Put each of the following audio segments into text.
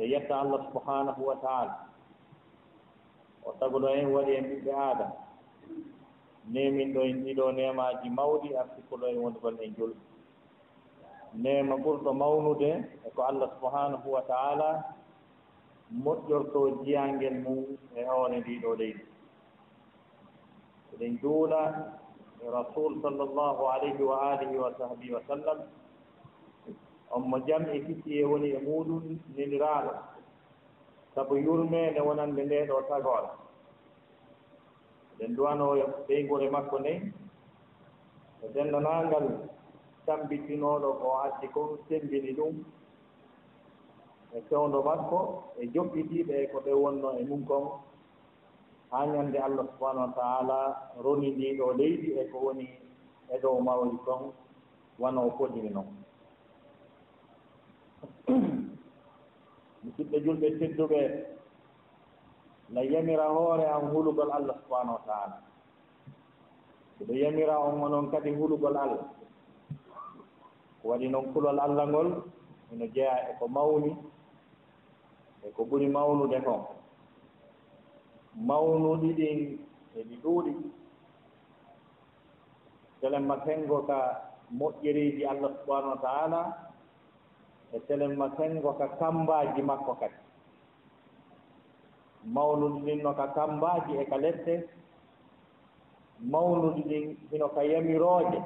so yetta allah subhanahu wa taala. O sagono en waɗi en ɓiɓɓe aadama nemin ɗo en ɗiɗo nemaji mawɗi artikuɗo en woni gon en julɓe nema ɓurɗo mawnude e ko allah subhanahu wa taala moƴƴorto jiyangel mum e hoore ndiɗo leydi. Eɗen juula e rasul sallllahu alayhi wa alihi wa sahbihi wa sallam on mo jam e kisiye woni e muɗum neniraaɗo sabu yurmeende wonande nde ɗo tagol eɗen duwano ɓeygore makko nde e denndanangal tambitinoɗo ko addi ko sembini ɗum e fewndo makko e joɓɓitiiɓe ko ɓe wonno e mum kon. Haa ñannde allah subahanahu wa taala roni ndiiɗo leydi e ko woni e dow mawri kon wano fodiri noon musidɓe julɓe tedduɓe no yamira hoore an hulugol allah subahanahu wa taala. Eɗo yamira on onon kadi hulugol allah. Ko waɗi noon kulol allah ngol ino jeeya eko mawni e ko ɓuri mawnude kon mawnuɗi ɗin e eɗi ɗuuɗi. Telemma sengo ka moƴƴiriji allah subahanahu wa taala e telenma sengo ka kambaji makko kadi. Mawnude ɗin no ka kambaji e ka lette mawnude ɗin hino ka yamirooje.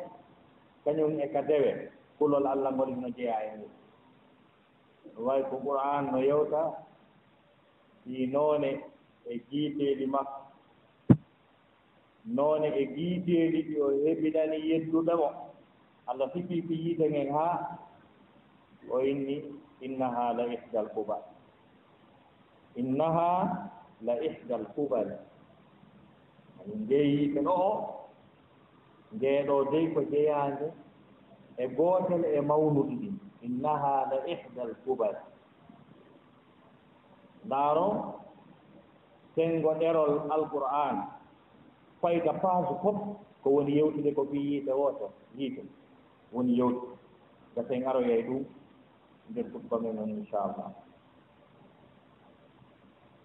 Kañum e ka dewe. Kulol allah ngol hino jeeya e mum way ko qur'an no yewta ɗi noone e jiiteeɗi makko. Noone e giiteeɗi ɗi o heɓinani yedduɗamo allah sikki ko yiita ngen haa o inni innaha la ihda al qubal. Innaha la ihda al qubal min jeeyiiɓe ɗo o ndeeɗo dey ko jeyaande e gootel e mawnuɗi ɗin. Innaha la ihda al kubal ndaaro senngo ɗerol alqur'an fayda page fof ko woni yewtude ko ɓi yiiɓe wooto yiite woni yewtude gasen aroyey ɗum debbo komin on inchallah.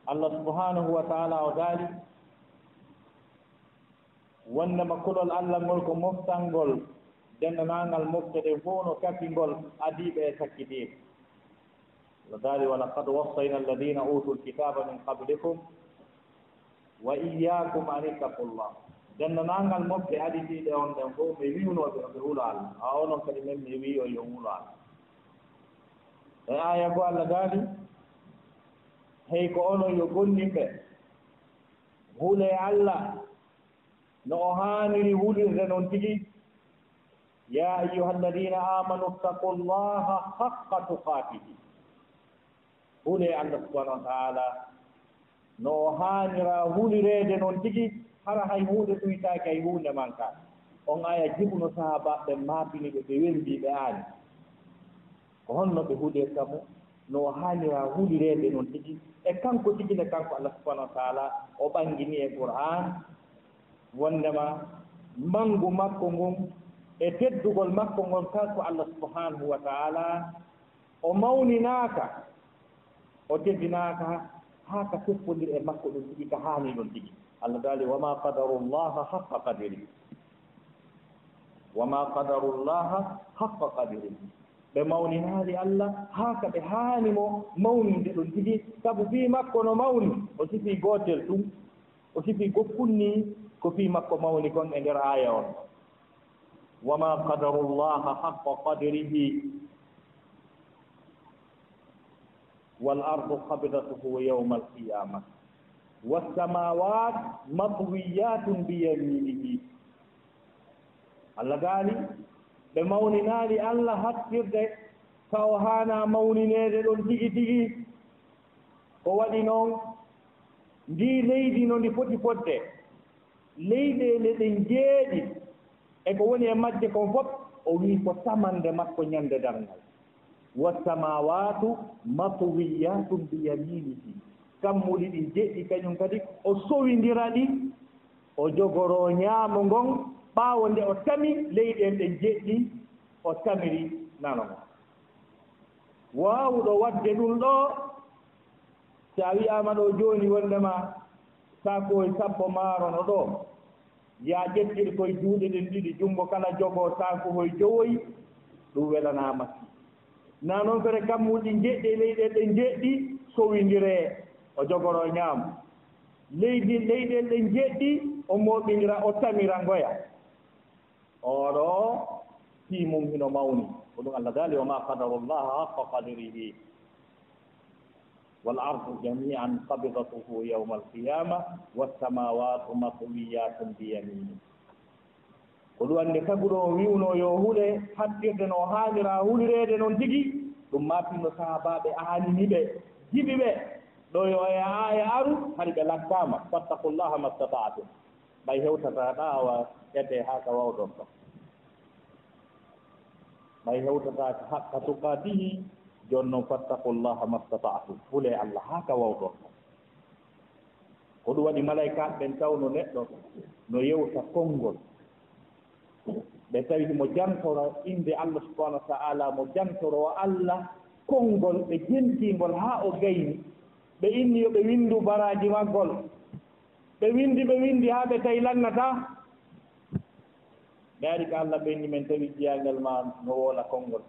Allah subhanahu wa taala o daali wondema kulol allah ngol ko moftalngol dendanangal moftede fof no kakkingol adiiɓe e sakkitiiɓe no daali wala kad wassayna alladina utu lkitaba min qablikum wa iyakum an ittaqullah. Dendanangal mofte aditiiɗe on ɗen fof mi wiwnooɓe oɓe hulo allah. A onon kadi men mi wiyo yo hulo allah. e aya go allah gaali hey ko onon yo gonninɓe hule e allah no o haaniri hulirde noon tigi. Ya ayuha alladina amanu ttaqu llaha haqqa tuqatihi hule e allah subahanahu wa taala no o haanira hulireede noon tigi hara hay huunde ɗuytaaki hay huunde man manka. On aya jibuno sahabaɓe maapini ɓe ɓe wembii ɓe aani. ko honno ɓe huɗirta mo no haanira hulireede noon tigi. E kanko tigine kanko allah subahanahu wa taala o ɓanngini e qur'an wondema manngu makko ngon e teddugol makko ngon kanko allah subahanahu wa taala o mawninaaka o teddinaaka haa ka feffondir e makko ɗum tigi ka haani ɗon tigi. Allah daali wama qadaru llaha haqqa qadiri wama qadaru llaha haqqa qadiri ɓe mawninaali allah haa ka ɓe haani mo mawninde ɗon tigi. Sabu fii makko no mawni o sifii gootel ɗum o sifii gokkunni ko fii makko mawni kon e ndeer aaya on. Wama qadaru llaha haqqa qadrihi wal ardu qabdatuhu yawma alqiyama wassamawat matwiyatun biyaminihi allah gaali ɓe mawninaali allah hattirde taw haana mawnineede ɗon tigi tigi. Ko waɗi noon ndi leydi no ndi foti fodde. Leyɗeele ɗen jeeɗi e ko woni e majje kon fof o wii ko samande makko ñannde darngal. Wassamawatu matwiyatum biyaminihi kammuɗi ɗi jeɗɗi kañum kadi o sowindira ɗi o jogoro ñaamo ngon ɓaawo nde o tami leyɗen ɗen jeɗɗi o tamiri nano ngo waawuɗo waɗde ɗum ɗo so a wiyaama ɗo jooni wondema saakoye sappo maarono ɗo ya ƴettir koye juuɗe ɗen ɗiɗi junngo kala jogoo saakohoye jowoyi ɗum welanaama na noon fere kammuɗi jeɗɗi leyɗel ɗe jeɗɗi sowindiree o jogoro ñaamu leydi leyɗel ɗe jeɗɗi o mooɓindira o tamira ngoya. oɗo timum hino mawni. Ko ɗum allah dali wama qadaru llah haqqa qadirihi wal ardu jamian qabidatuhu yauma alqiyama wassamawatu matwiyatun biyamini ko ɗum anndi kaguɗo wiwno yo huɗe haɗɗirde no haanira hulireede noon tigi ɗum mappinno sahabaɓe aanini ɓe jiɓi ɓe. Ɗo yo e aa e aru hari ɓe lattama fattakullaha mastata'atum ɓay hewtataɗa awa ede haa ka wawɗon ɗon ɓay hewtataka haqqa tukatihi jooni noon fattaqullaha mastata'tum fule allah haa ka wawɗon ɗon ko ɗum waɗi malaykaɓe ɓen tawno neɗɗo no yewta konngol. Ɓe tawi mo jantoro innde allah subahanahu wa taala mo jantoro allah konngol ɓe jentingol haa o gayni. Ɓe inni yo ɓe winndu baraji maggol. ɓe windi ɓe windi haa ɓe tawi lannata. Ɓe ari ko allah ɓenni men tawi ƴiyangal ma no woola konngol.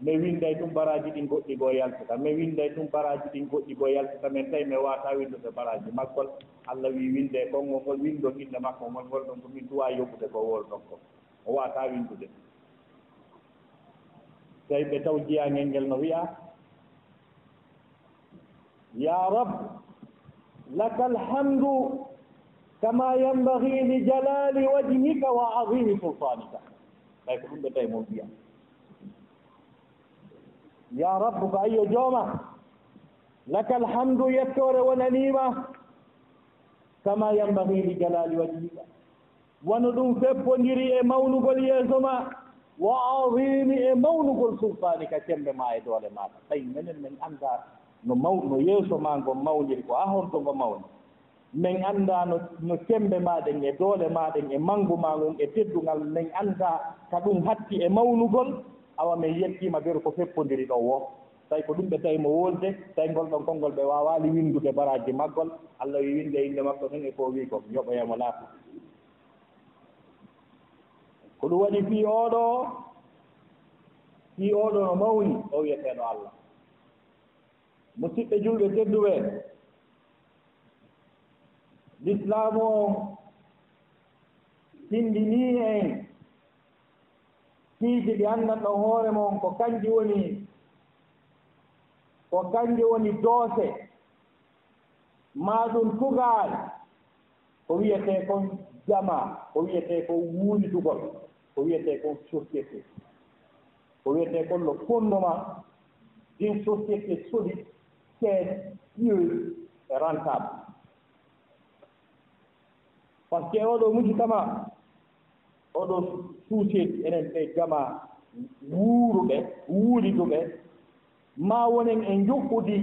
Mi winday ɗum baraji ɗin goɗɗi goo yaltata mi winday ɗum baraji ɗin goɗɗi goo yaltata min tawi mi wata windude baraji maggol allah wi winde konngol ngol windo inde makko ngol ngol ɗon ko min duwa yoɓude ko wol ɗon ko. O wata windude. Tawi ɓe taw jiyangel ngel no wiya ya rab laka alhamdu kama yambagi li jalali wajhika wa azimi sultanika ɓay ko ɗum ɓe tawi mo wiya ya rabbu ko ayyo jooma laka alhamdu yettore wonanima kama yambagi li jalali wajhika wano ɗum feppodiri e mawnugol yeeso ma wa azimi e mawnugol sultanika cembe ma e doole maɗa tawi minen min annda no maw no yeeso ma ngo mawniri ko a honto ngo mawni min annda no no sembe maɗen e doole maɗen e manngu ma ngun e teddungal. Min annda ka ɗum hatti e mawnugol. Awa min yettima beru ko feppodiri ɗo wo. Tawi ko ɗum ɓe tawi mo wolde tawi ngol ɗon konngol ɓe wawali windude baraji maggol. Allah wi winde inde makko tan e ko wi ko yoɓoyemo laafa ko ɗum waɗi fii oɗo fii oɗo no mawni o wiyeteeɗo allah. Musidɓe julɓe tedduɓe l'islamu o sindini en kiiji ɗi anndanɗo hoore mon ko kanji woni ko kanji woni doose ma ɗum tugal ko wiyetee kon jama ko wiyetee ko wuundugol ko wiyetee kon société ko wiyetee kon le fondement d'une société solide saine pieuse et rentable par ce que oɗo mujtama oɗo suuteeɗi enen ɓe gama wuuruɓe wuuriduɓe ma wonen e juɓɓudi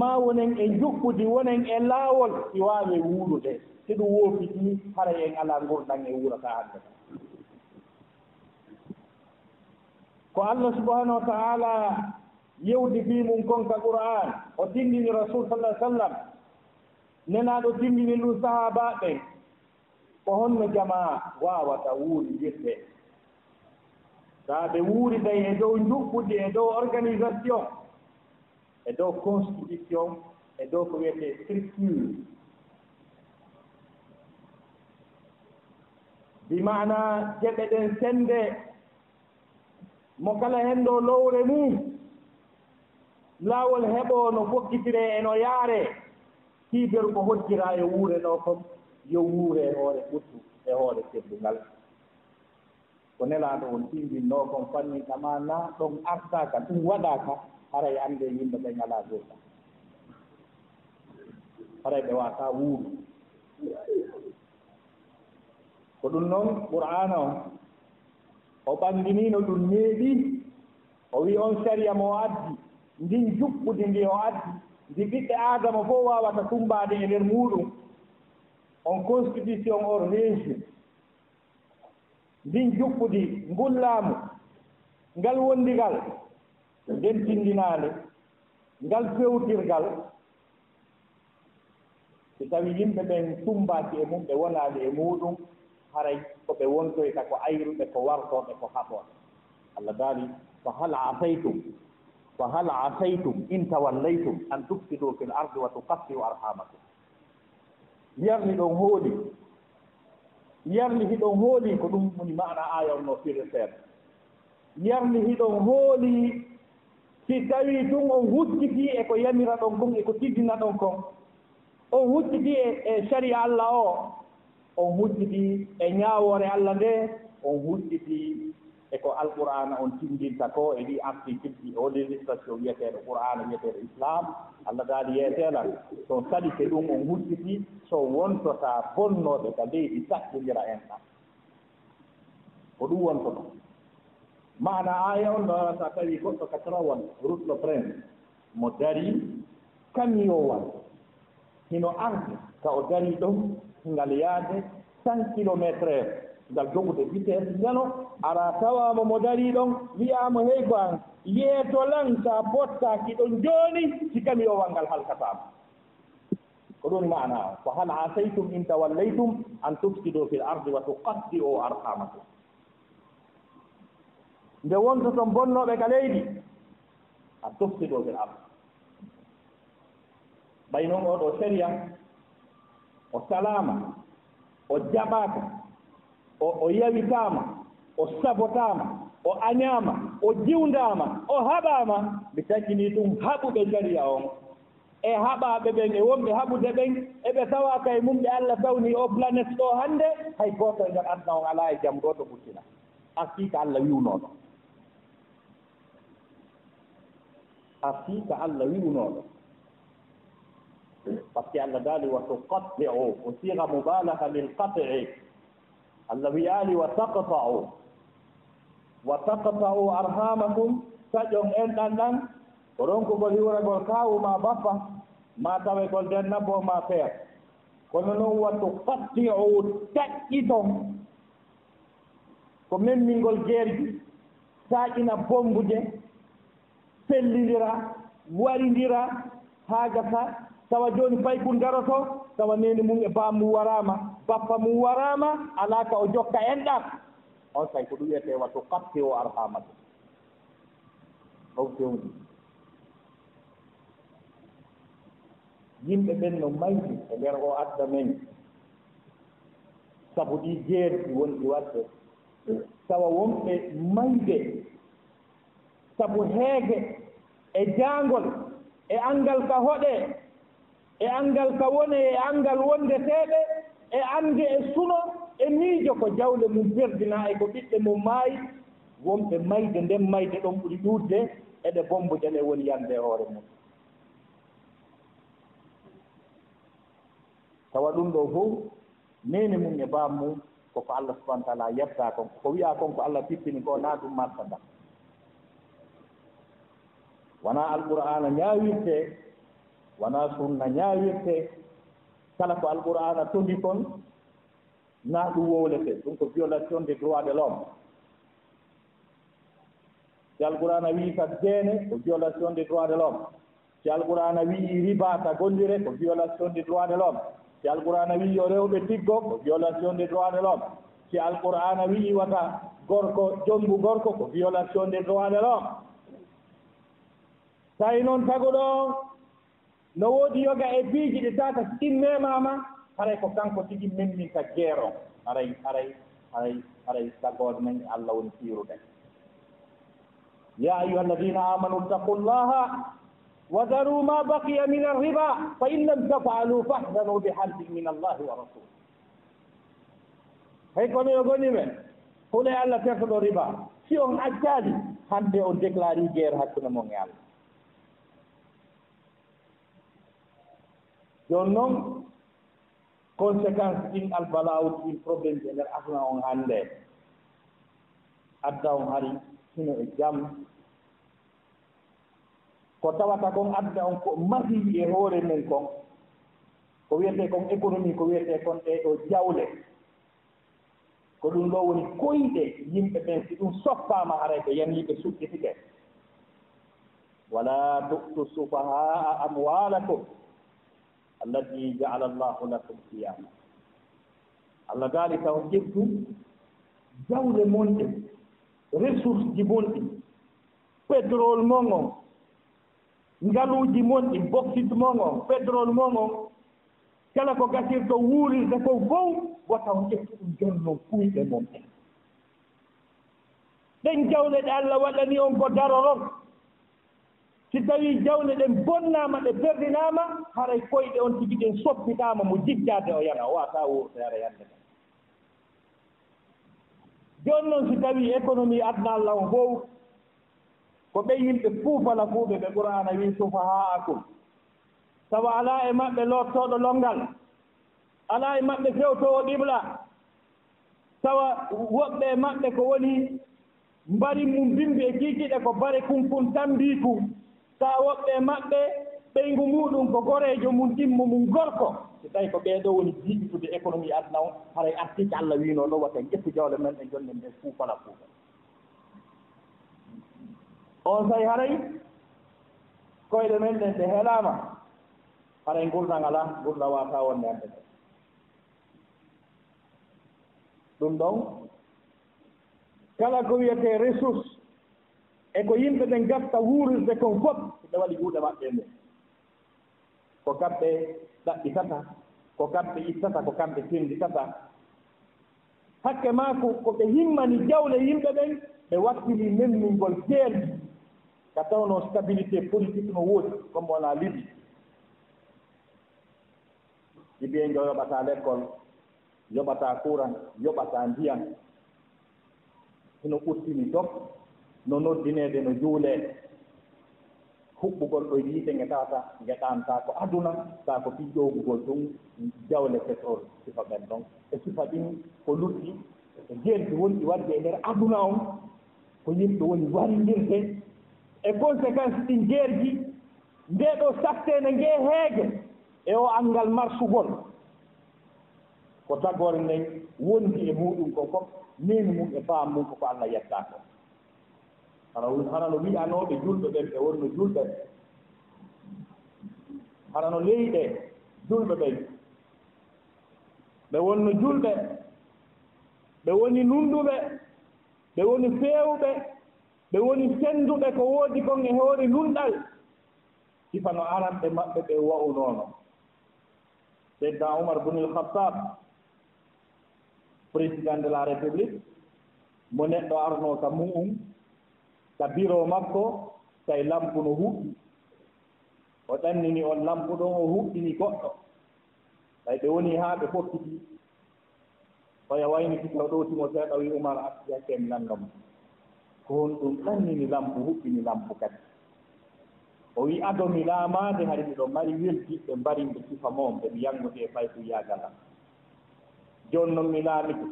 ma wonen e juɓɓudi wonen e laawol ɗi waawi wuurude si ɗum woofiti hara en alaa ngurɗan e wuurata hannde. Ko allah subahanahu wa taala yewdi fi mum konka qur'an o tindini rasul sallah sallam nenaaɗo timmini ɗum sahabaɓe ko honno jama wawata wuuridirɓe saa ɓe wuuriday e dow juɓɓuɗi e dow organisation e dow constitution e dow ko wiyetee structure. Bi bimana geɓe ɗen sennde mo kala heen ɗo lowre mum. Laawol heɓoo no fokkitire e no yaare. hiiberu ko hoddira e wuure ɗo kon yo wuure e hoore ɓuttu e hoore teddungal. Ko nelaaɗo on timbinno kon fanni tama na ɗon artaaka ɗum waɗaaka haray annde yimɓe ɓe ngalaa gurda haray ɓe waataa wuuru. Ko ɗum noon qur'ana o o ɓanndiniino ɗum neeɗi o wi on sariya mo o addi ndin juɓɓudi ndi o addi ndi ɓiɓɓe adama fof waawata tumbaade e ndeer muɗum on constitution or reesi ndin juɓɓudi ngullaamu ngal wondigal nden tindinaande ngal fewtirgal. So tawi yimɓe ɓen tumbaaki e mum ɓe wonaade e muɗum haray ko ɓe wontoyta ko ayruɓe ko wartooɓe ko haɓooɓe. Allah daali ko hal asaytum fa hal asaytum in tawallaytum an tufsidu fi l ardi wa tukattiu arhamakum yarni ɗon hooɗi yarni hiɗon hooli ko ɗum woni maana ayol no firi seeɗa wiyatni hiɗon hooli si tawi tun on hucciti e ko yamira ɗon kon e ko tiddina ɗon kon on hucciti e saria allah o on hucciti e ñaawore allah nde on hucciti eko alqur'ana on tindinta ko e ɗi article ɗi o législation wiyeteeɗo qur'ana wiyeteeɗo islam allah daali yeeteelal so salike ɗum o hurtiti so wontota bonnooɓe ka leydi saɗɗodira en ɗan ko ɗum wontoto. Mana aya on ɗo so tawi goɗɗo ka rutlo prince mo darii kamiyowal hino arde ka o darii ɗon ngal yaade cent kilométre heure. ngal jogude witte hen ara tawama mo dari ɗon wiyama hey gon yeetolan sa bottaki ɗon joni sikami yowal ngal halkatama. Ko ɗum mana ko hal asaytum in tawallaytum an tufsido fil ardi wa tuqatti o arhamakum. Nde wonto ton bonnoɓe ka leydi a tufsido fil ardi. Ɓay noon oɗo séria o salama o jaɓaka o o yawitaama o sabotaama o añaama o jiwndaama o haɓaama mi taginii ɗum haɓuɓe jariya on. E haɓaaɓe ɓen e wonɓe haɓude ɓen eɓe tawaaka kay mum ɓe allah tawni o planete ɗo hannde hay gooto e ndeer adna on alaa e jam ɗo to ɓuccina a fii allah wiwnooɗo a fii allah wiwnooɗo par ce que allah daali wa tuqatti o o siga mubalaga lil qati allah wiyaali wa taqta'u wa taqta'u arhamakum saƴon enɗan ɗan ko ronkugol hiwragol kawu ma baffa ma tawegol nden nabbo ma feer kono noon wattu fatti'u taƴƴiton ko memmingol geerji saaƴina bombuje pellidira warindira haagata tawa jooni paykun garoto tawa neni mum e bam mum warama bappa mum warama alaa ka o jokka en ɗam on sayi ko ɗum wiyete watto kapte o arhamatu ɗon fewndi yimɓe ɓen no maydi e nder o adda men. Sabu ɗi jeerɗi wonɗi waɗde. Tawa wonɓe mayde sabu heege e jaangol e anngal ka hoɗee. e anngal ka woni e anngal wondeteeɗe e annde e suno e miijo ko jawle mum perdina e ko ɓiɓɓe mum maayi. Wonɓe mayde nden mayde ɗon ɓuri ɗuutde eɗe bombude ɗe woni yande e hoore mum. Tawa ɗum ɗo fof nene mum e baam mum koko allah subahana taala yetta kon ko wiya kon ko allah pippini ko na ɗum marta ndam wona alqur'ana ñaawirte wona sunna ñaawirte kala ko alqur'ana tondi kon naa ɗum wowlete. Ɗum ko violation des droits de l'homme. Si alqur'ana wii ka deene ko violation des droits de l'homme. Si alqur'ana wii riba ka gondire ko violation des droits de l'homme. Si alqur'ana wii yo rewɓe tiggo ko violation des droits de l'homme. Si alqur'ana wii wata gorko jonngu gorko ko violation des droits de l'homme. Tawi noon tago ɗo. no woodi yoga e biiji ɗi tata so haray ko kanko tigi memmin ka guére aray aray aray aray sagode men allah woni fiiruɗe ya ayuha alladina amanu ittaqu llaha wa daru ma baqiya min alriba fa in lam tafalu fahzanu biharbin min allahi wa rasuli hay kono yo goni men hule allah tertoɗo riba. Si on accaali hande on déclari guerre hakkunde mon e allah. jooni noon conséquence ɗin albalawuɗi ɗin probléme ji e ndeer aduna on hannde. Adda on hari sino e jam. Ko tawata kon adda on ko masiyi e hoore men kon ko wiyete kon économie ko wiyete kon ɗe ɗo jawle. Ko ɗum ɗo woni koyɗe yimɓe ɓen si ɗum soppama arayɓe yan yimɓe suɗɗitike wala tu'tu sufahaa amwalakum allati jaala allahu lakum qiyama allah gaali taw ƴettu jawle monɗe ressource ji monɗi pétrole mon on ngaluuji monɗi boxide mon on pétrole mon on kala ko gasirto wuurirde ko fof wotaw ƴettu ɗum jonnon kuyɗe mon ɗen ɗen jawle ɗe allah waɗani on ko daroron si tawii jawle ɗen bonnaama ɗe berdinaama haray koyɗe on tigi ɗen soppitaama mo jiggaade o yana o waasaa wuurtoyara yannde ɗen jooni noon si tawii économie adna allah o fof ko ɓe yimɓe puufalakuuɓe ɓe qur'ana wii sufahaa akum. Tawa alaa e maɓɓe loottooɗo lonngal alaa e maɓɓe fewtoowo ɗiɓla tawa woɓɓe e maɓɓe ko woni mbari mum bimbi e kiikiɗe ko bare kunkun tambiiku mbii kun sawoɓɓe maɓɓe ɓeygu muɗum ko goreejo mum ɗimmo mum gorko. So tawi ko ɓeeɗo woni jiiɓitude économie adna o haray artike allah wiino ɗo wata en ƴettu jawle men e jonde nde fuufala fuufa on tawi haray koyɗe men ɗen ɗe heelaama haray ngurdal ala ngurdal waata wonde hannde ɗe ɗum ɗon kala ko wiyetee ressource e ko yimɓe ɓen gasta wuurirde kon fof ɓe waɗi juuɗe maɓɓe nde ko kamɓe ɗaɓɓitata ko kamɓe ittata ko kamɓe tenditata hakke maa ko ko ɓe himmani jawle yimɓe ɓen ɓe wattini memmingol seerɗi ka tawno stabilité politique no woodi comme wona libi jibiyeño yoɓata l' école yoɓata courant yoɓata ndiyam. Hino ɓurtini dog no noddineede no juulee huɓɓugol ɗo yiite ngetata ngeɗanta ko aduna ta ko fiƴƴowgugol ɗum jawle petrol sifa ɓen ɗon. E sifa ɗin ko lutti e jeendi wonɗi wadde e ndeer aduna on ko yimɓe woni warindirde e conséquence ɗi jeerji nde ɗo sattene nge heege e o anngal marsugol. Ko tagore nden wondi e muɗum ko fof min mum e faam mum koko allah yetta ko hana hana no wiyanooɓe julɓe ɓen ɓe wonno julɓe hana no leyɗe julɓe ɓen. Ɓe wonno julɓe ɓe woni nunduɓe ɓe woni feewɓe ɓe woni sennduɓe ko woodi kon e hoore nunɗal. Sifa no aranɓe maɓɓe ɓe wa'unoono. Seydna oumar bunil khattab président de la république mo neɗɗo arnoo ka mu'um. kabbiro makko tawi lampu no huɓɓi. O ɗannini on lampu ɗon o huɓɓini goɗɗo. Tawi ɓe woni haa ɓe fokkiti oya waynitita o ɗowtimo seeɗa wi umar asti hakke nanngam ko hon ɗum ɗannini lampu huɓɓini lampu kadi. O wi adomi laamaade hade miɗo mari weldiɓɓe mbarimɓe sifa moon ɓe mi yanngodi e faytu yaagal jooni noon mi laamike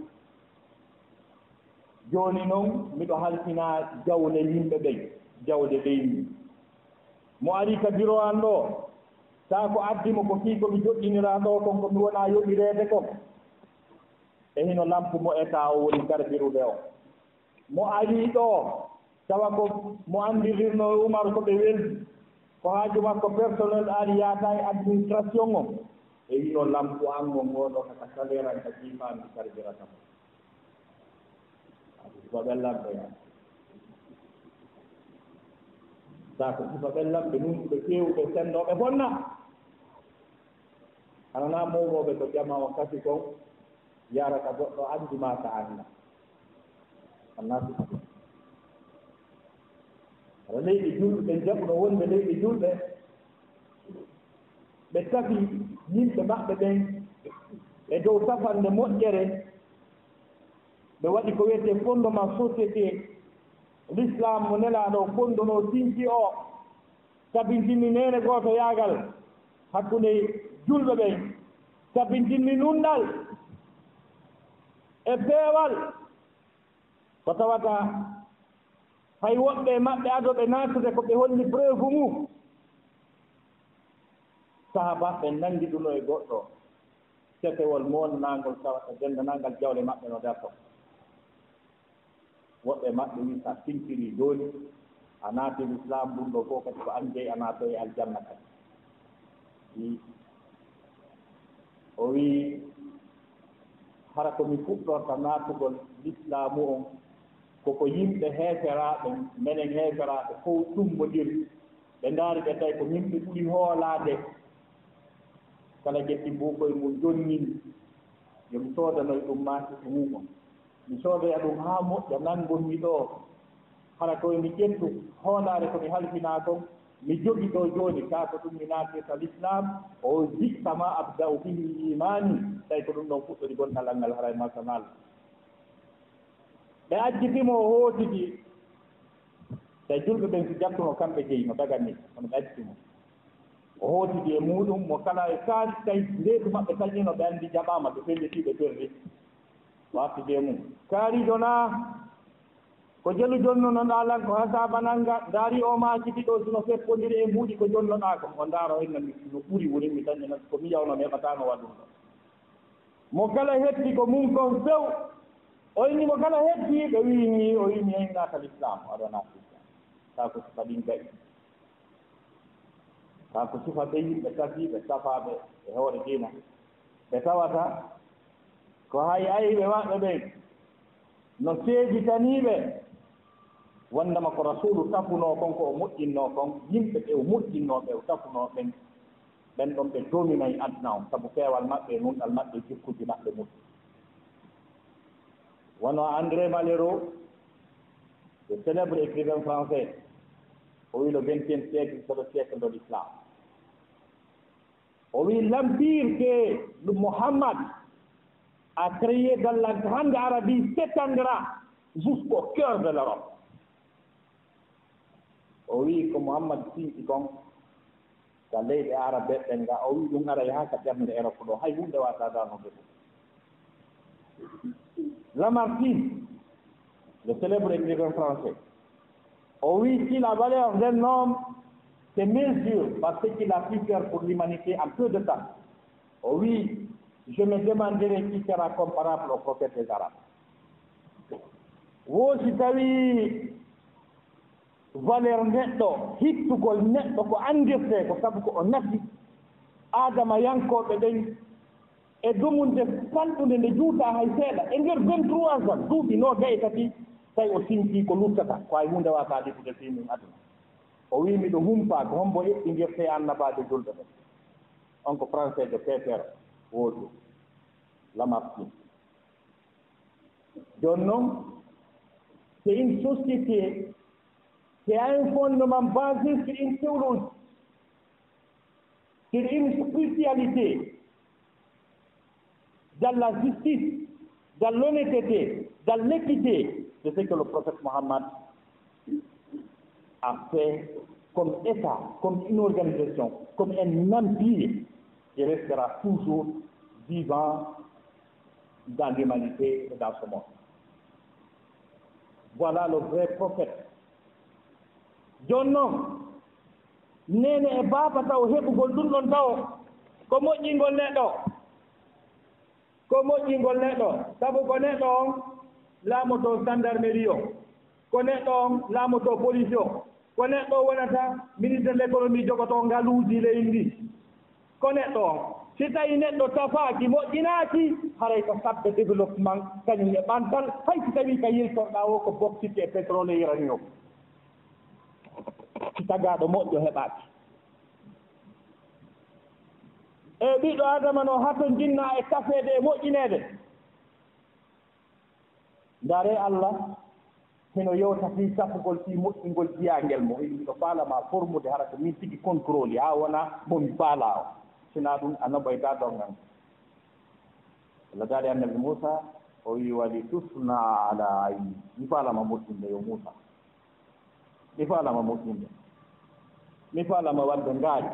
jooni noon miɗo haltinaa jawle yimɓe ɓen jawle leydi mo arii ka biro an ɗo sa ko addimo ko fii ko mi joɗɗiniraa ɗo kon ko mi wonaa yoɗireede kon e hino lampu mo e état o woni garbirude o. Mo arii ɗo tawa ko mo anndirirno umaru ko ɓe weldi ko haaju makko personnel ari yaata e administration o e hino lampu an gon ngoɗo kaka salaire an ka jiimaami garbirata mo ifa ɓe lamɓeya saka ifa ɓe lamɓe nun ɓe ƴeewɓe senndooɓe bonna. Anana mawroɓe to ƴama wakkati kon yarata goɗɗo anndi ma ka annda annasi aɗa leyɗi julɓe jaɓuno wonɓe leyɗi julɓe ɓe tafi yimɓe maɓɓe ɓen e dow tafande moƴƴere. ɓe waɗi ko wiyete fondement société. L' islam mo nelaɗo fondono sinki o. Sabintinni nene gooto yaagal. Hakkunde julɓe ɓen sabintinni nunɗal. E peewal. Ko tawata hay woɓɓe maɓɓe adoɓe naatude ko ɓe holli preuve mum sahaba ɓe nanndi ɗum no e goɗɗo. Setewol molnangol tawata dendanangal jawle maɓɓe no darto woɓɓe maɓɓe wi sa a simtiri jooni a naati l'islam ɗum ɗo fof kadi ko an jeyi a naatoye aljanna kadi. Wi o wii hara komi fuɗɗorta naatugol l'islamu on koko yimɓe heeferaaɓe menen heeferaaɓe fof ɗummodiri ɓe ndaari ɓe tawi ko yimɓe ɓuri hoolaade kala getti mbuukoye mum jonnin yomi soodanoye ɗum maaki ko mum mi soodoya ɗum haa moƴƴa nanngonmi ɗo. Hara koye mi ƴettu hoolaare ko mi halfinaa kon mi jogi ɗo jooni kaa ko ɗum mi naatirta l'islam o jiɗta ma abda'u bihi imani tawi ko ɗum ɗon fuɗɗori gonɗalal ngal haray e masanal ɓe ajjitimo o hootidi tawi julɓe ɓen so jattuno kamɓe jeyi no daganni ono ɓe ajjitimo. O hootidi e muɗum mo kala e kaali tawi ndeedu maɓɓe tañino ɓe anndi jaɓaama ɓe fellitiiɓe perdi waftu be mum kaarijo naa ko jelu jonnonoɗa lan ko hasabananga daari o ma ɗo sino seppodiri e mbuuɗi ko jonnoɗa ko o ndaaro henna mi no ɓuri woni mi dañana komi yawno meɓatano waɗum ɗo mo kala hetti ko mum kon few o inni mo kala hetti ɓe wini o wimi heynaka l'islam aɗona islam ta ko sifa ɗin gayi ta ko sifa ɓe yimɓe tafi ɓe safaɓe e hoore dina ɓe tawata ko hay yayiɓe maɓɓe ɓen no seejitaniiɓe wondema ko rasulu tafunoo kon ko o moƴƴinnoo kon yimɓe ɓe o moƴƴinnoo ɓe o tafunoo ɓen ɓen ɗon ɓe dominayi aduna on sabu feewal maɓɓe e nunɗal maɓɓe jikkuji maɓɓe muɗum wono andré malero le célèbre écrivain français o wi le vingtiéme siècle c'est le siècle de l'islam. O wi l'empire que mouhammad a créé dans la grande Arabie s'étendra jusqu'au cœur de l'Europe. o wii ko mouhammad siiɗi kon ka leyɗe arabe ɓen nga o wii ɗum ara yaha ka ɓernde europe ɗo hay hunde wata danode ɗum lamartine le célébre écrivain français o wii si la valeur d'un homme se mesure par ce qu'il a pu faire pour l'humanité en peu de temps o wii je me demanderai qui sera comparable au prophète des arabes. Wo si tawi valeur neɗɗo hittugol neɗɗo ko andirte ko sabu ko o nafi adama yankoɓe ɗen e dumunde fanɗude nde juuta hay seeɗa e nder 23 ans an duuɓi no gaye tati tawi o sinki ko luttata ko ay hunde wasa defude fi aduna. O wi miɗo humpa ko hombo eɓɓingirte annabajo julɗo ɗen on ko français de pépére woojo lamarɗi jooni noon c'est une société qui a un fondement basé sur une théologie sur une spécialité dans la justice dans l'honnêteté dans l'équité c'est ce que le prophète Mohammed a fait comme État, comme une organisation, comme un empire qui restera toujours vivant dans l'humanité et dans ce monde. Voilà le vrai prophète. jooni noon nene e baaba taw heɓugol ɗum ɗon taw ko moƴƴingol neɗɗo ko moƴƴingol neɗɗo sabu ko neɗɗo on laamoto gendarmerie o ko neɗɗo on laamoto police o ko neɗɗo wonata ministre de l' économie jogoto ngaluuji leydi ndi ko neɗɗo on si tawi neɗɗo tafaaki moƴƴinaaki haray ko sabde développement kañum e ɓantal. Hay si tawii ka yiltorɗaa o ko boxite e pétrole e uranium si tagaaɗo moƴƴo heɓaaki. E ɓiɗɗo adama no hato jinnaa e kafeede e moƴƴineede. Ndare allah hino yewta fii safugol fii moƴƴingol jiyangel mo ɗo faalama formude hara ko min tigi contrôle haa wona momi faalaa o. sinaa ɗum annaɓoyta ɗongal. Allah daade annabi moussa o wi wali tusna ala ayni mi faalama moƴƴinde yo moussa mi faalama moƴƴinde mi faalama wadde ngaari.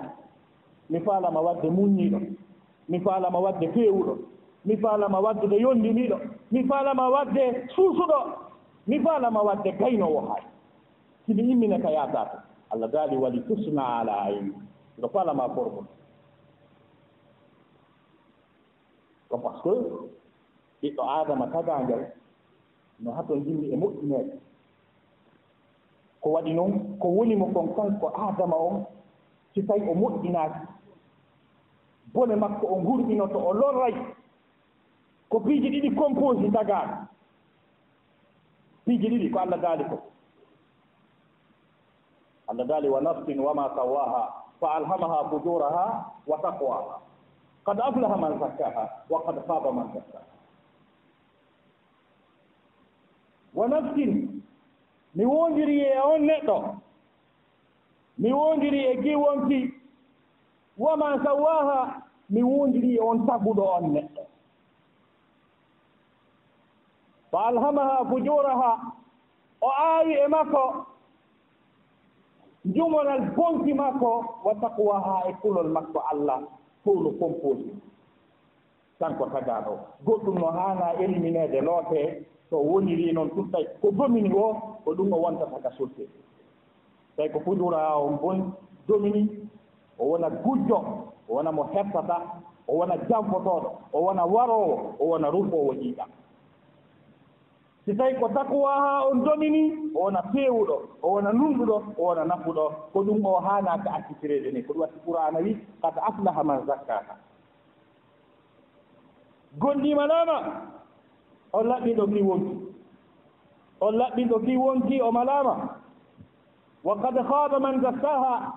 Mi faalama wadde muññiiɗo mi faalama wadde feewuɗo. Mi faalama wadde ɗo yonndiniiɗo mi faalama wadde suusuɗo. Mi faalama wadde gaynowo haay. Simi immine ka yaataako. Allah daali wali tusna ala ayni ɗo faalama formule ko par ce que ɓiɗɗo adama tagangal no hato jimmi e moƴƴineede ko waɗi noon ko wonimo kon kanko adama on si tawi o moƴƴinaaki bone makko o ngurɗinoto o lorray. Ko piiji ɗiɗi composi tagaaɗo piiji ɗiɗi ko allah daali ko. Allah daali wa nafsin wama sawaha fa alhamaha fujuraha wa taqwaha qad aflaha man zakkaha wa وقد خاب man دساها wa nafsin mi wondiri e on neɗɗo. mi wondiri e giwonki. wama sawaha mi wondiri e on taguɗo on neɗɗo. fa alhamaha fujuraha o aawi e makko. jumonal bonki makko wa taqwaha e kulol makko allah. fof no composé kanko tagaaɗo goɗɗum no haana éliminéde lootee so woniri noon ɗum tawi ko domini o ko ɗum o wontata ka sotte tawi ko fuɗura o bon domini o wona gujjo o wona mo heftata o wona janfotooɗo o wona waroowo o wona rufowo ƴiiƴam si tawi ko takuwa ha on domini o wona peewuɗo o wona numɗuɗo o wona nafuɗo. Ko ɗum o haanaka accitirede ni ko ɗum watti qur'ana wi kad aflaha man zakkaka gonɗimanama on laɓɓiɗo ki wonki. On laɓɓiɗo ki wonki o malama. Wa kad haaba man zakkaha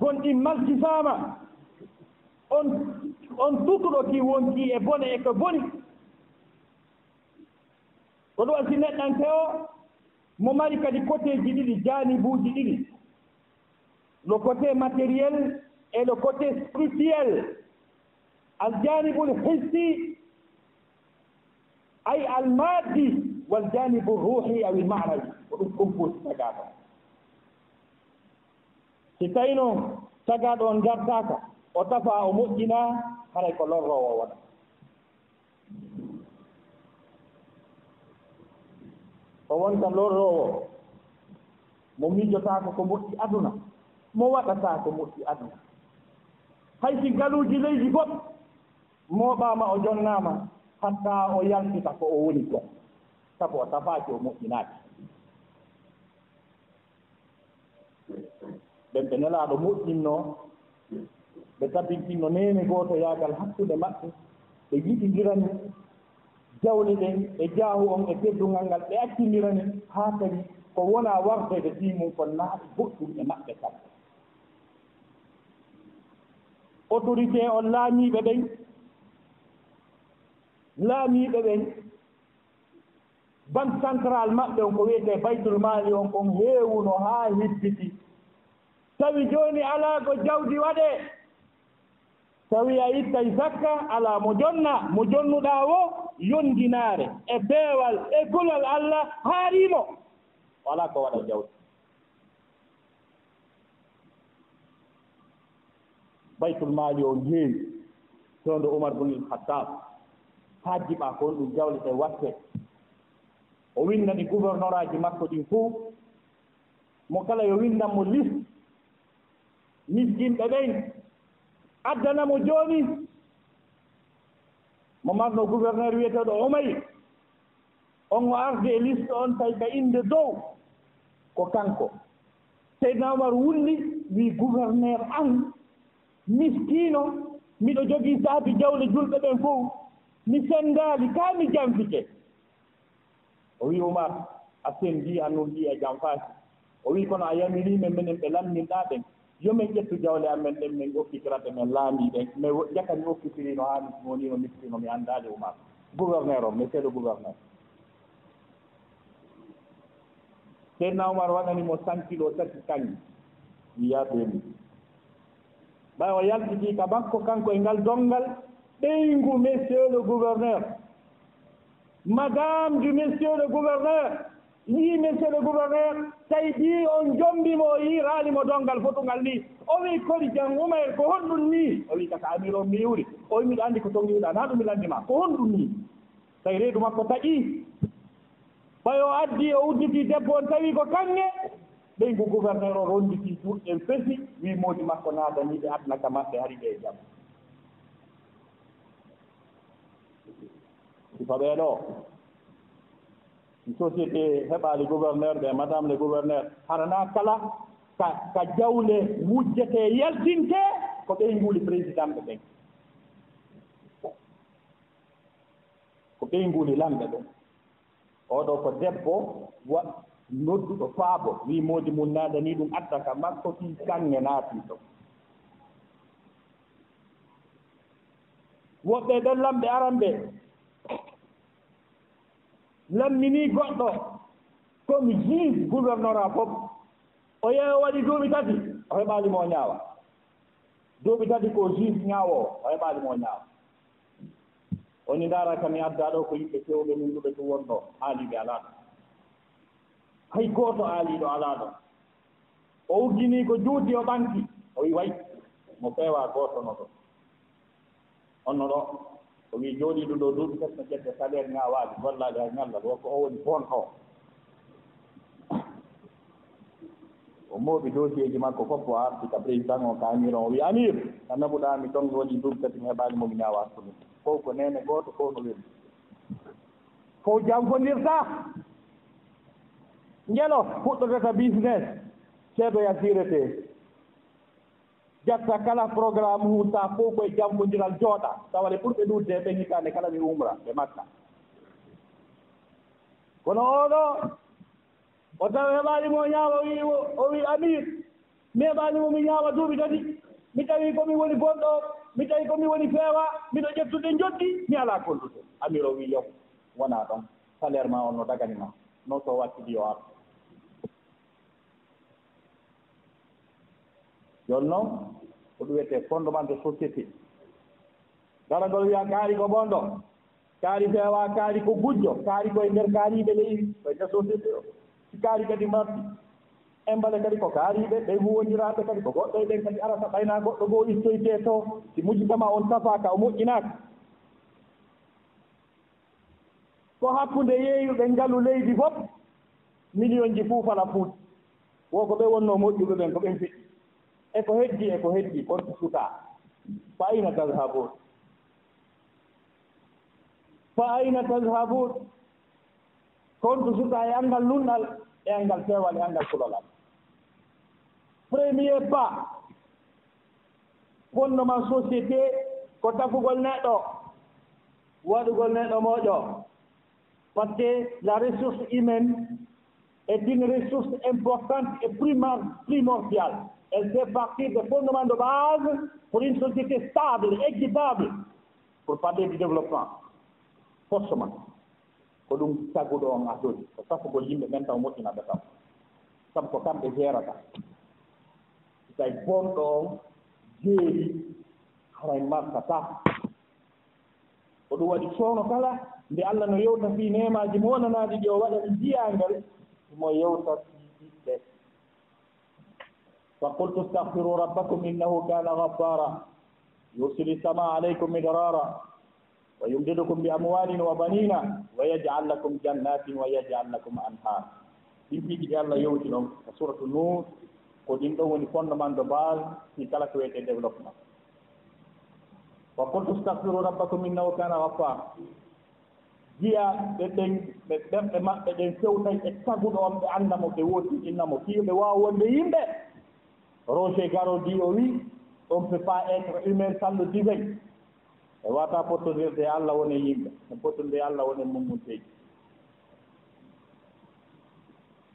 gonɗin malkitama on on tutuɗo ki wonki e bone e ko boni. ko ɗum asi neɗɗante o mo mari kadi côté ji ɗiɗi janibuuji ɗiɗi. Le côté matériel et le côté spirituel. Aljanibul hissi ay almaddi waljanibu ruhi awi lmanawi ko ɗum composi tagaɗo si tawi noon tagaɗo on gartaka o tafa o moƴƴina haray ko lorrowo waɗa. o wonta lorrowo mo miijotako ko moƴƴi aduna. Mo waɗata ko moƴƴi aduna. Hay si galuuji leydi goɗ mooɓaama o jonnaama hatta o yaltita ko o woni ko. Sabu o tafaaki o moƴƴinaaki. Ɓen ɓe nelaaɗo moƴƴinnoo ɓe tabintinno neene gooto yaagal hakkunde maɓɓe ɓe yiɗindirani jawle ɗen e jaahu on e teddungal ngal ɓe accindirani haa kadi ko wona wardede ɗimum ko naaɓe goɗɗum e maɓɓe kam. Autorité on laamiiɓe ɓen laamiiɓe ɓen banque central maɓɓe on ko wiyete baytul mali on kon heewuno haa hibbiti tawi jooni alaa ko jawdi waɗee tawi a ittay zakka alaa mo jonna mo jonnuɗaa wo yonndinaare e beewal e golal allah haariimo walaa ko waɗa jawdi. Baytul maali o heewi to nde oumar bun ilhatab hajjiɓaa ko on ɗum jawle ɗe watte. O winna ɗi gouverneur aji makko ɗin fof mo kala yo winnan mo liste miskinɓe ɓen. addanamo jooni mo marno gouverneur wiyeteeɗo omay. On o arde e liste on tawi ka innde dow ko kanko. Seydna omar wulli wi gouverneur an. Miskiino miɗo jogii saabi jawle julɓe ɓen fof. Mi senndaali kaa mi jamfike o wi omar a senndi an e jam janfaaki o wi kono a yamiriimen minen ɓe lamminɗaa ɓen yomin ƴettu jawle amen ɗen min okkitirata men laamii ɗen. Mais ƴaka mi okkitirino haa woni no miftino mi anndaali umaako e gouverneur o monsieur le gouverneur. Seydna oumar waɗanimo cent kilo tati kañum. Wiya ɓeeni ɓay o yaltitii ka makko kanko e ngal donngal ɓeyngu monsieur le gouverneur. Madame du monsieur le gouverneur. yii monsieur le gouverneur tawi ɗi on jombimo o yi raalimo dongal fotongal ni. O wi kodi jan umayr ko honɗum ni. O wi kaka amir on miwri o wi miɗo anndi ko tongiwɗa na ɗum mi lanndima ko honɗum ni. Tawi reedu makko taƴii ɓay o addi o udditi debbo on tawi ko kanŋe. Ɓeygu gouverneur o ronditi juurɗen fesi wi moodi makko naadani adna ka maɓɓe hari ɓe e jam. Sifa ɓeeɗo société heɓaali gouverneur ɓe madame le gouverneur. Harana kala ka ka jawle wujjete yaltinte ko ɓey nguuli président ɓe ɓen. Ko ɓey nguuli lamɓe ɓen. Oɗo ko debbo wa nodduɗo faabo. Wi moodi mum naadani ɗum adda ka makko fi kanŋe naati ɗo. Woɓɓe ɓen lamɓe aran ɓe. lammini goɗɗo. Comme juge gouvernorat fof o yeeyo waɗi duuɓi tati o heɓanimo o ñaawa. Duuɓi tati ko juge ñaawo o heɓanimo o ñaawa. Oni ndaara kam mi addaa ɗo ko yimɓe fewɓe min ɗuɓe tum wonɗo haaliɓe alaa ɗo. Hay gooto aaliiɗo alaa ɗo. O uggini ko juuti o ɓanti o wi way mo feewa gooto no ɗo. Onno ɗo o wii jooɗii ɗum ɗo duuɓi tati no ƴette salaire nga waawi gollaade hay ngallal wonko o woni boon o o mooɓi dossier ji makko fof o arti ka président o kaamir on o wi amir a naɓuɗaami ton woni duuɓi tati mi heɓaani momi ñaawa ko min fof ko nene gooto fof no weli fof jankondirtaa ngelo fuɗɗotata business seedo yasirete e jatta kala programme hu fof koye jammodiral jooɗa. Tawale ɓurɓe ɗudde ɓen hitande kala mi umra ɓe makka. Kono oɗo o taw heɓaanimo ñaawa wi o wi amir. Meɓanimo mi ñaawa duuɓi tati. Mi tawi komi woni gonɗo mi tawi komi woni feewa miɗo ƴettude joɗɗi mi alaa kollude amir o wi yo wonaa ɗon. Salaire ma on no daganima non so wattidi yo arta jooni noon ko ɗum wiyete fondement de société. Daragol wiya kaari ko ɓon ɗo kaari feewa kaari ko gujjo kaari koye ndeer kaariiɓe leydi koye nder société o. Si kaari kadi marti embale kadi ko kaariiɓe ɓe huwoniraaɓe kadi ko goɗɗo e ɓen kadi arata ɓaynaa goɗɗo goo istoytee to si mujjitama on safaaka o moƴƴinaaka. Ko hakkunde yeeyuɓe ngalu leydi fof million ji fuu fala fuuti wo ko ɓe wonnoo moƴƴuɓe ɓen ko ɓen feƴƴi. eko heddi eko heddi konto suka. Fa ayna tadhabun fa ayna tadhabun konto suka e anngal lunɗal e anngal fewal e anngal kulolal premier pas fondement société ko tafugol neɗɗo. Waɗugol neɗɗo mooƴo par ce que la ressource humaine est une ressource importante et primordiale. elle fait partie des fondements de base pour une société stable, équitable, pour parler du développement. forcement ko ɗum tagguɗo on adoni ko sakkugol yimɓe ɓen taw moƴƴinaɓe taw. Sabu ko kamɓe jeerata tawi bonɗo on jeeri haray martata ko ɗum waɗi sowno kala nde allah no yewta fi nemaji mo wonanaɗi ɗi o waɗani jiyangal mo yewta fi ɗiɗɗe faqultu istahfiru rabbakum innahu kana gaffara yursilu فقلت استغفروا midrara wa yumdidukum bi amwalin wa banina wa ويمددكم lakum jannatin wa لكم lakum anhar ɗin piiji ɗi allah yewti noon e ko suratu nour ko ɗin ɗon woni fondement de base si kala ko wiyete développement. wa qultu stahfiru rabbakum innahu kana gaffara jiya ɓe ɓen ɓe ɓerɗe maɓɓe ɗen fewtay e taguɗo on ɓe anndamo ɓe wooti innamo fii ɓe wonde yimɓe. ronse garodi o wi on peut pas être humain sallo divin. E wata pottodirde e allah woni yimɓe e no pottode allah woni mummuteji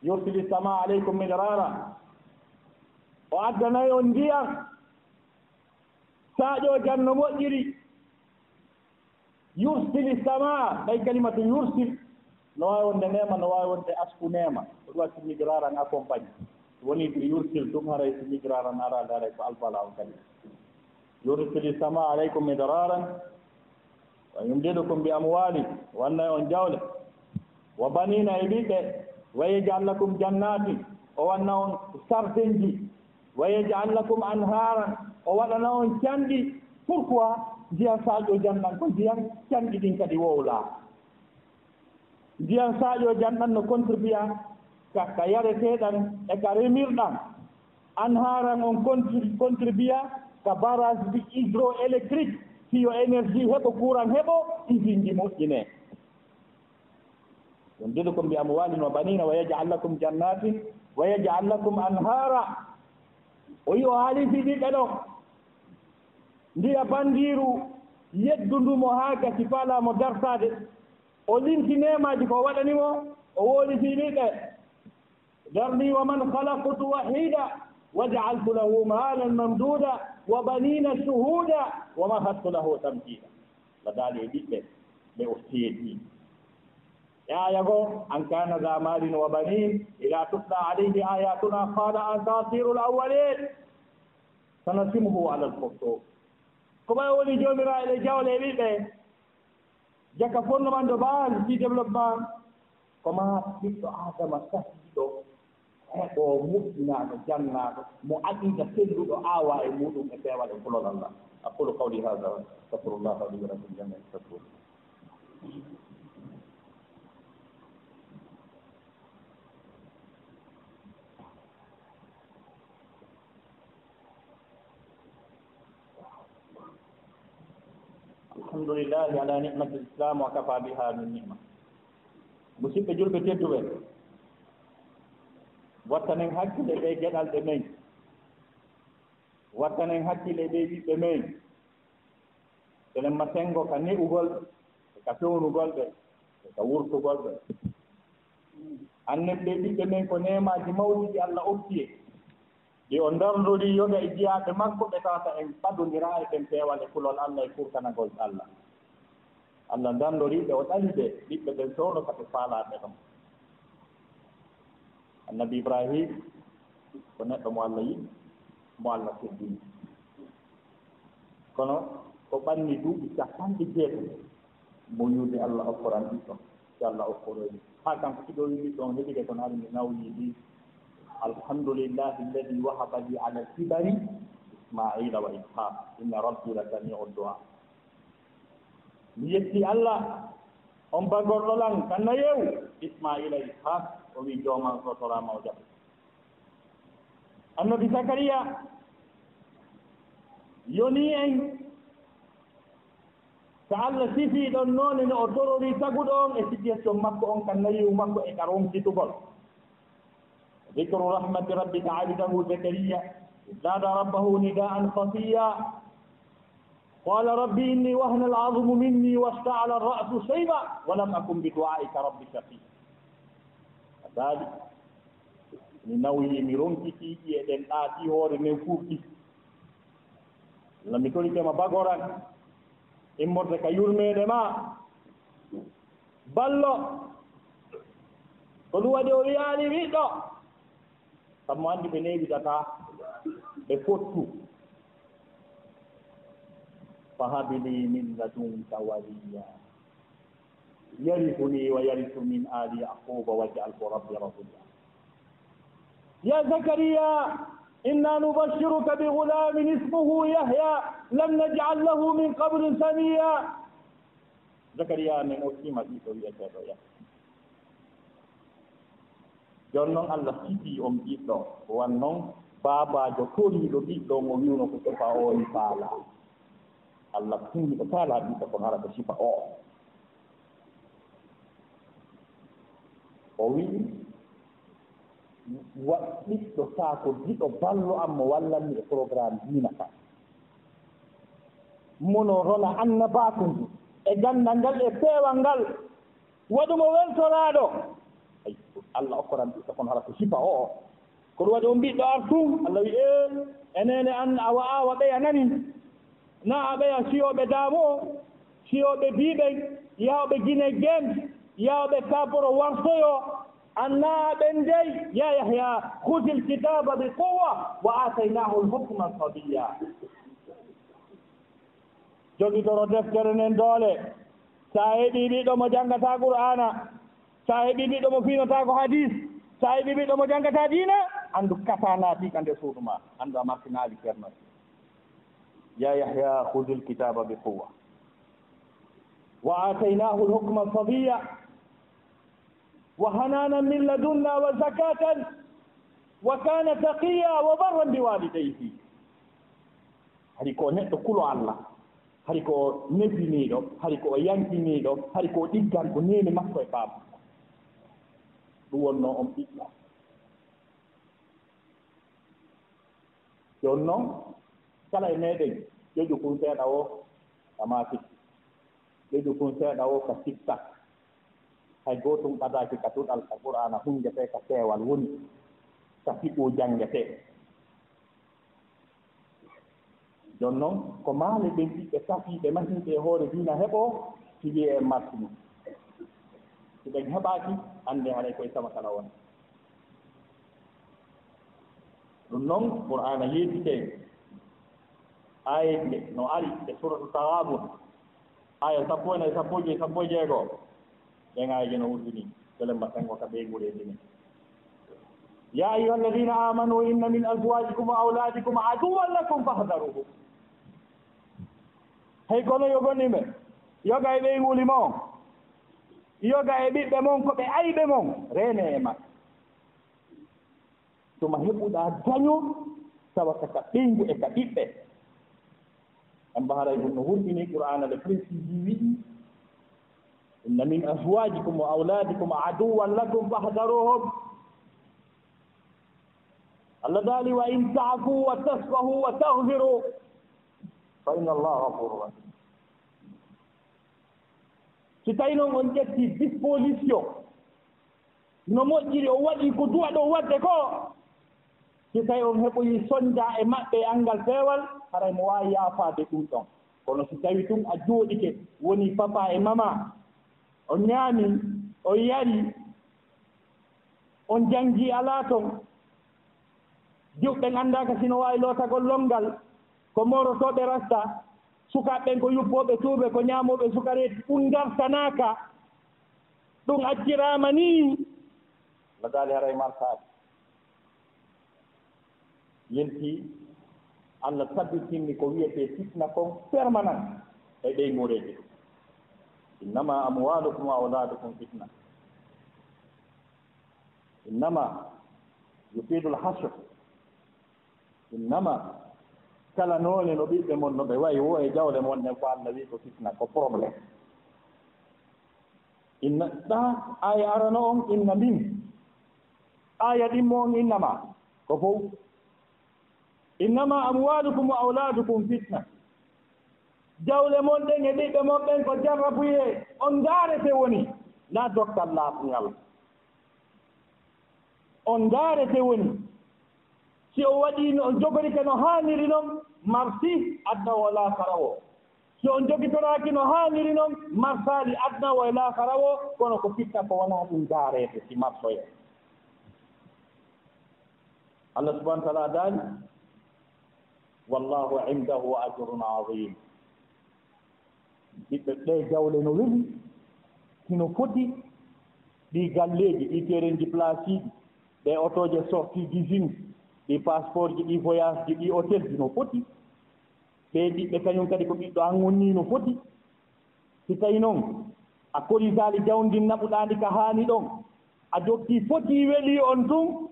yursili sama aleykum midrara o addanayi on ndiyam saaƴo janno moƴƴiri. Yursili sama ɓay kalimatu yursil no wawi wonde nema no wawi wonde asku nema ko ɗum watti migraran accompagne. woni e e e ko yursil ɗum haray so mijraran arade haray ko albala on kadi. Yursili sama aleykum midraran wa yumdidukum bi amwali wanna on jawle. Wa banina e ɓiɓɓe wayejal lakum jannati o wanna on sardenji wayejal lakum anharan o waɗana on canɗi. Pourquoi? Ndiyan saaƴo janɗan ko ndiyan canɗi ɗin kadi wowlaa. Ndiyan saaƴo janɗan no contribuya ka yareteɗan e ka remirɗan. An haran on contribuya ka barage ji hydroélectrique fiyo énergie heɓo courant heɓo usine ji moƴƴine. Ɗum ɗiɗo ko mbiyamo walino banina wa yajal lakum jannatin wa yajal lakum anhara o yi o haalisi ɗiɓɓe ɗo. Ndiya bandiru yeddundumo haa gasi faalamo dartade o limtinemaji ko waɗanimo o woolisi ɗiɓɓe ذرني ومن خلقت وحيدا وجعلت له مالا ممدودا وبنين شهودا ومهدت له تمهيدا. لذلك بيبه لأفتيتي يايغو أن كان ذا مال وبنين إذا تتلى عليه آياتنا قال أساطير الأولين. سنسمه على الخطوب كما يولي جومرا إلى جولة بيبه جاكا فون من دبان في ديفلوبمان كما تبت آدم سهل o moftinaaɗo jannaaɗo. Mo aqiida selluɗo aawa e muɗum e feewal e kulol allah. Aqulu qawli hada wa astahfirullah li walakum jami astahfiru alhamdulillahi ala nicmati l'islam wa kafa biha min nicma musidɓe julɓe tedduɓe. wattanen hakkille ɓe geɗalɗe men. Wattanen hakkille ɓe yiɓɓe men. Enen sengo ka ni'ugol e ka fewnugol ɓe e ka wurtugol ɓe. Annen ɓe ɓiɓɓe men ko nemaji mawɗiɗi allah okki ɗi o darnori yoga e jiyaɓe makko ɓe tawata en ɓadondira e ɓen peewal e kulol allah e furtanagol allah. Allah darnoriɓe o ɗali ɓe ɓiɓɓe ɓen sowno kate faalaɓe ɗon. annabi ibrahim ko neɗɗo mo allah yiɗi mo allah teddini kono ko ɓanni duuɓi capanɗe jeeto mo yuude allah okkoran ɗiɗɗo si allah okkoroyni haa kanko kiɗo yiɗi ɗon heɓide kono haɗum mi nawyi ɗi alhamdulillahi alladi wahaba li ala kibari ismaila wa ishaq inna rabbi la samiu du'a. Mi yetti allah on bagorɗolan kanno yew ismaila ishaq. o wi joomal sotorama o jaɓa annabi zacaria yoni en so allah sifi ɗon noon ene o dorori taguɗo on e situation makko on kan nayiwu makko e karom situgol dicru rahmati rabbika abidahu zacharia nada rabbahu nidaan khasiya قال ربي إني وهن العظم مني واشتعل الرأس شيبا ولم أكن بدعائك رب شقيا saabi mi nawyi mi ronkitii e ɗen ɗaati hoore nden fuurti allah mi tolikema bagoran immorde ka yurmeede ma. Ballo ko ɗum waɗi o wiyaani wiɗɗo. Sabu mo anndi ɓe neewidata ɓe fottu. Fahabili min ladunka waliya يرثني ويرث yaquba آل rabbi واجعله ya zakariya inna nubashiruka bigulamin ismuhu yahya lam najcal lahu min qablin samiya zakariya سميا زكريا من أسيمة wiyeteɗo yah jon noon allah siti on ɓiɗɗo wan noon baabajo toriiɗo ɓiɗɗo mo wiwno ko sofa o e faala. Allah tuumiɗo faala ɓiɗɗo kon hara ko sifa o. o wii wa ɓiɗɗo saako diɗo ballo am mo wallanmi e programme diina ka. Mono rona annabaku ndu e gandal ngal e peewal ngal waɗumo weltoraaɗo ay allah okkoran ɓiɗɗo kono hara ko sifa o o ko ɗum waɗi o mbiɗɗo artum allah wi e enene an awa awa ɓeya nani? Na a ɓeya siyoɓe daamo o siyoɓe biiɓe yahooɓe gine gem yawɓe kaboro wartoyo annaɓe ndey ya yahya huti lkitaba bi quwa wa ataynahu lhukma sabiya jogitoro deftere nen doole. Sa heeɓi ɓiɗɗo mo janngata qur'ana sa heeɓi ɓiɗɗo mo finata ko hadis sa heeɓi ɓiɗɗo mo janngata diina anndu kata naatika nde suudu ma anndu a martinaali kerno ya yahya hudu lkitaba bi quwa wa ataynahu lhukma sabiya wa hanana min ladunna وحنانا من لدنا وزكاة وكان تقيا وبرا بوالديه. hari ko neɗɗo kulo allah hari ko nebbiniiɗo hari ko o yankiniiɗo hari ko ɗiggan ko nene makko e baaba ɗum wonno on ɓiɗɗo jooni noon kala e meeɗen ƴoƴu kun seeɗa o ka maafik ƴoƴu kun seeɗa o ka siksak hay gootum ɓadaaki ka tuɗal ka qur'ana hunndete ka peewal woni ka fiɓu janngetee jooni noon ko maale ɓen ɓiɓɓe safiiɓe mahinɓe e hoore diina heɓoo tigi e martini so ɓen heɓaaki annde haɗay koye sama kala wona ɗum noon qur'ana yeesitee aye nde no ari e suratu tawabun aya sappo enayi sappo e joyi sappo e jeegoo. ɗeŋaji no wurdini tele mbatten ko ka ɓeygureedini ya ayuha alladina amanu inna min azwajikum wa auladikum aduwan lakum fahdaruhu hay kono yogonime yoga e ɓeyguli nguulima yoga e ɓiɓɓe mon ko ɓe ayɓe mon reene e maɓɓe tuma heɓuɗa daño tawa kaka ɓeygu e ka ɓiɓɓe. En mbaharay ɗum no hurɗini qur'ana le précisi wiɗi inna min aswajikum wa auladikum aduwan lakum fahdaruhum. Allah daali wa in taafu wa tasfahu wa tahfiru fa inna allaha gafuru rahim. Si tawi noon on ƴetti disposition no moƴƴiri o waɗi ko duwa ɗo wadde ko si tawi on heɓoyi sonda e maɓɓe e anngal feewal haray mo waawi yaafaade ɗum ɗon. Kono si tawi ɗum a jooɗike woni papa e mama o ñaami o yari on jangi alaa ton. Juɓɓe anndaaka sino waawi lootagol lonngal ko morotooɓe rasta sukaaɓen ko yuppooɓe tuuɓe ko ñaamooɓe sukareeti ɗum ngartanaaka. Ɗum acciraama ni. No daali hara e yeltii allah tabbitinni ko wiyetee fitna kon permanent e ɓey mureeji ɗum. innama amwalukum wa auladukum fitna innama yufidu lhasr innama kala noone no ɓiɓɓe mon no ɓe wayi wo e jawle mon nden fo allah wi ko fitna ko probléme inna ɗa aya arano on inna min aya ɗimmo on innama ko fof innama amwalukum wa auladukum fitna jawle mon ɗen e ɓiɓɓe mon ɓen ko jarrabuye on ndaarete woni. Na dokkal laaɓngal on ndaarete woni. Si o waɗino on jogorike no haaniri noon marsi adna o laakara o si on jogitoraaki no haaniri noon marsaali adna o e laakara o kono ko fitta ko wonaa ɗum daareete si marsoye allah subahana taala daani wallahu indahu ajrun adim ɓiɓɓe ɓe jawle no weli sino foti ɗi galleeji ɗi terenji place placiɗi ɗe autoje sorti d'usine ɗi passeport ji ɗi voyage ji ɗi hôtel ji no foti ɓe ɗiɓɓe kañum kadi ko ɓiɗɗo angonni no foti si tawi noon a korisali jawndin naɓuɗandi ka haani ɗon a jokki foti weli on tun.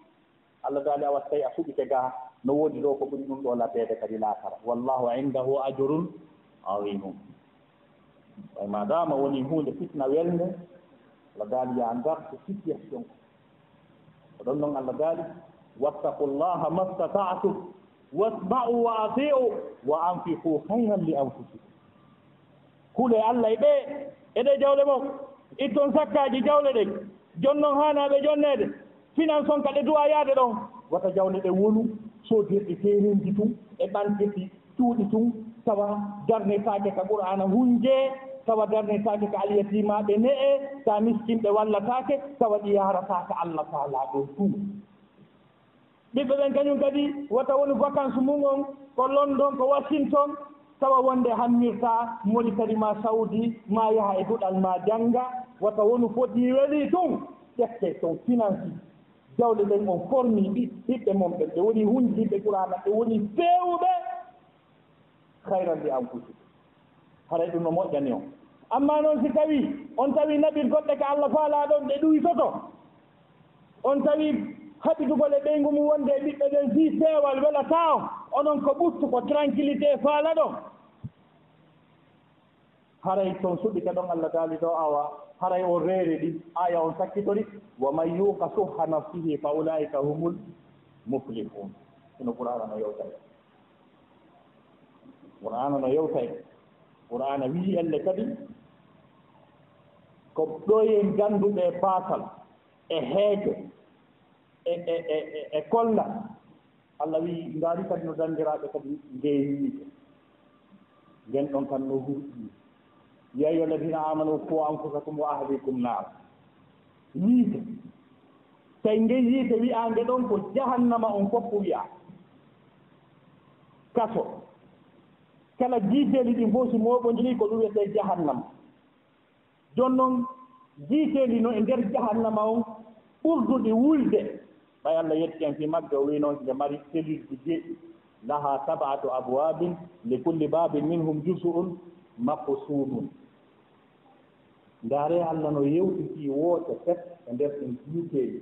Allah daali a wat a fuɗite gaa no woodi ɗo ko ɓuri ɗum ɗo labeede kadi laakara wallahu indahu ajurun awimum ay ma dama woni hunde fitna welde. Allah daali ya gartu situation ko ko ɗon noon allah daali wattaqu wattaqullaha mastatatum wasma'u wa ati'u wa anfiqu hayran li anfusikum. Kuule allah e ɓe eɗe jawle mon itton sakkaji jawle ɗe jon e noon hanaɓe jonnede finan sonka ɗe duwa yaade ɗon wata jawle ɗe wonu sodirɗi terenji tun e ɓantirɗi cuuɗi tun tawa darne faake ka ɓur'ana hunje tawa darnetake ko alyatimaɓe ne'e sa miskinɓe wallatake tawa ɗi yarataka allah taala ɗo fuu ɓiɓɓe ɓen kañum kadi wata woni vacance mum on ko london ko washington tawa wonde hammirta moni kadi ma sawdi ma yaha e duɗal ma jannga wata wonu foti weli tun ƴette ton finance jawle ɗen on formi ɗi ɓiɓɓe mon ɓen ɓe woni hundiɓe qurana ɓe woni fewɓe hayrandi anfusiɓe haray ɗum no moƴƴani on amma noon si tawi on tawi naɓir goɗɗe ko allah faala ɗon ɗe ɗuytoto on tawi haɓitugol e ɓeygu mum wonde e ɓiɓɓe ɓen si peewal welata on onon ko ɓuttu ko tranquillité faala ɗon haray toon suɓike ɗon allah daali ɗo awa haray on reere ɗi aya on sakkitori wa man yuuka suha nafsihi fa ulaika humul muflihun ino qur'ana no yewtay. Qur'ana no yewtay. qur'ana wii elle kadi ko ɗoyen ganduɓe baakal e heege e e, e, e e kolla. Allah wii ngaari kadi no danndiraaɓe kadi ndeewiiɓe ngen ɗon tan no hurɗii ya ayuha alladina amanu fo anfusakum wa ahlikum naara yiite tawi nge yiite wiyaa nde ɗon ko jahannama on fof wiyaa kaso. kala jiiteeli ɗi fof si mooɓon ko ɗum wiyete jahannama jooni noon jiiteeli no e ndeer jahannama on ɓurduɗi wulde. Ɓay allah yetti en fi magge o wi noon nde mari selluji jeeɗi. Laha sabatu abwabin li kulli babin minhum makko maqsudun ndaare allah no yewtitii woote fet e ndeer ɗum jiiteeli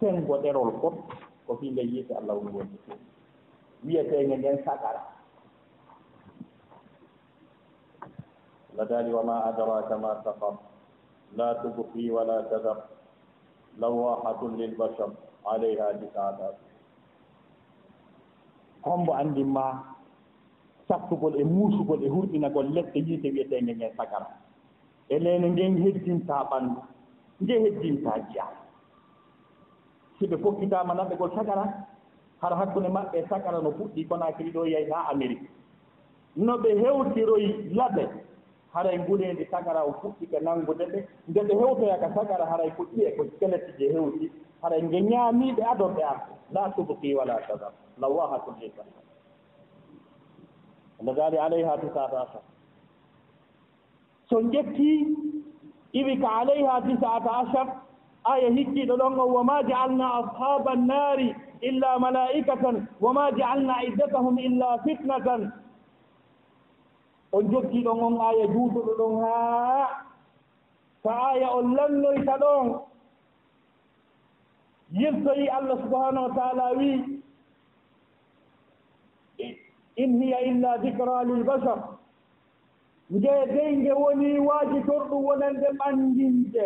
sengo ɗerol fof ko fii nde yiite allah woni wonde wiyeteenge nden sakara لدال وما أدراك ما سقر. لا تبقي ولا تذر. لواحة للبشر عليها تسعة hombo andinma sattugol e muusugol e hurɗinagol leɗɗe yiite wiyeteenge ngen sagara e leyno ngen heddinta ɓanndu nge heddinta jiya si ɓe fokkitama naɓɓegol sagara hara hakkunde maɓɓe sagara no fuɗɗi konakiri ɗo yeyi haa amérique no ɓe hewtiroyi laɓe haray nguleende sagara o fuɗɗi ko nanngude ɓe nde ɓe hewtoya ka sagara haray e ko ƴiye ko skeleti je hewti. Haray nge ñaamiiɓe adonɓe an la subki wala sadar. Lawahatul hisar no gaali alayha tisata ashar so jettii iwi ka alayha tisata achar aya e hikkiiɗo ɗon o wama jaalna ashaba annari illa malaikatan wama jaalna iddatahum illa fitnatan on joggiiɗo on aya juutuɗo ɗon haa so aya on lannoyta ɗon. Yirtoyi allah subahanahu wa taala wii in hiya illa dicra lilbasar nde dey nge woni waaji torɗum wonande ɓanndinde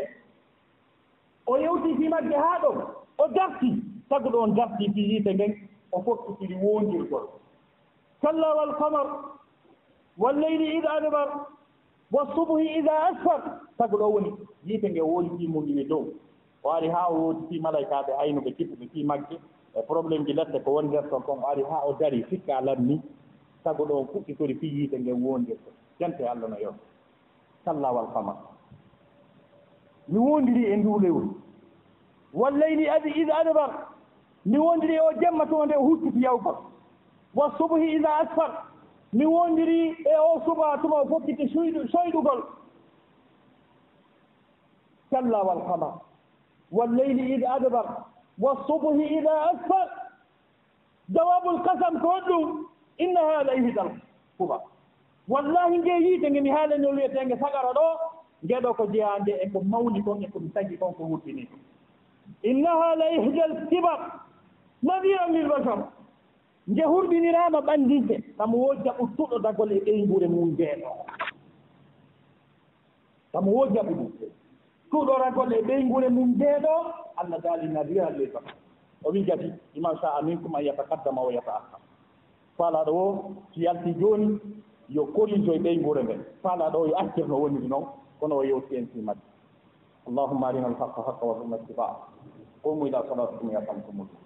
o yewtiti magge haa ɗo o darti. Sago ɗo on darti fiyite ngen o fokkitiri wondirgol sallawal kamar walleyli ida adbar wa subhi ida asfar. Sago ɗo woni yiite nge woodi timmuɗi e dow. O ari haa o woodi malaykaaɓe malaikaɓe aynuɓe kippuɓe fi magge. E probléme ji lette ko woni nder ton kon o ari haa o dari sikka lammi sago ɗo fuɗɗitori fi yiite ngen wondir jante allah no yom sallawal fama mi wondiri e nduulewol walleyli adi ida adbar mi wondiri e o jemma to nde o hucciti yawgol. Wa subhi ida asfar. mi wondiri e o suba tuma fokkiti soyɗugol kalla walkamar walleyli ida adbar. Wassubuhi ida asfar. Jawabul kasam ko hoɗɗum inna hada ihdal kuba wallahi nge yiite nge mi haalanol wiyetenge sagara ɗo ngeɗo ko jeyande e ko mawni kon e komi tagi kon ko wurtini. Innaha la ihdal al kibar. Nadira lil bashar. nde hurɓinirama ɓandinte tamo woodi jaɓɓutuɗo dagol e ɓeyngure mum ndeeno tamo woodi ɓuɗu tuɗo ragol e ɓeyngure mum ndeeɗo allah daalina riral e ley baba o wi gati iman sa aminkum an yatakaddama o yata akka faalaɗo o si yalti jooni yo korrijo e ɓeyngure nden faalaɗo o yo accirno woniri noon kono o yewti en timadde allahumma arina alhaqa haqa wa rina ittiba qumu ila salatikum yarhamkumullah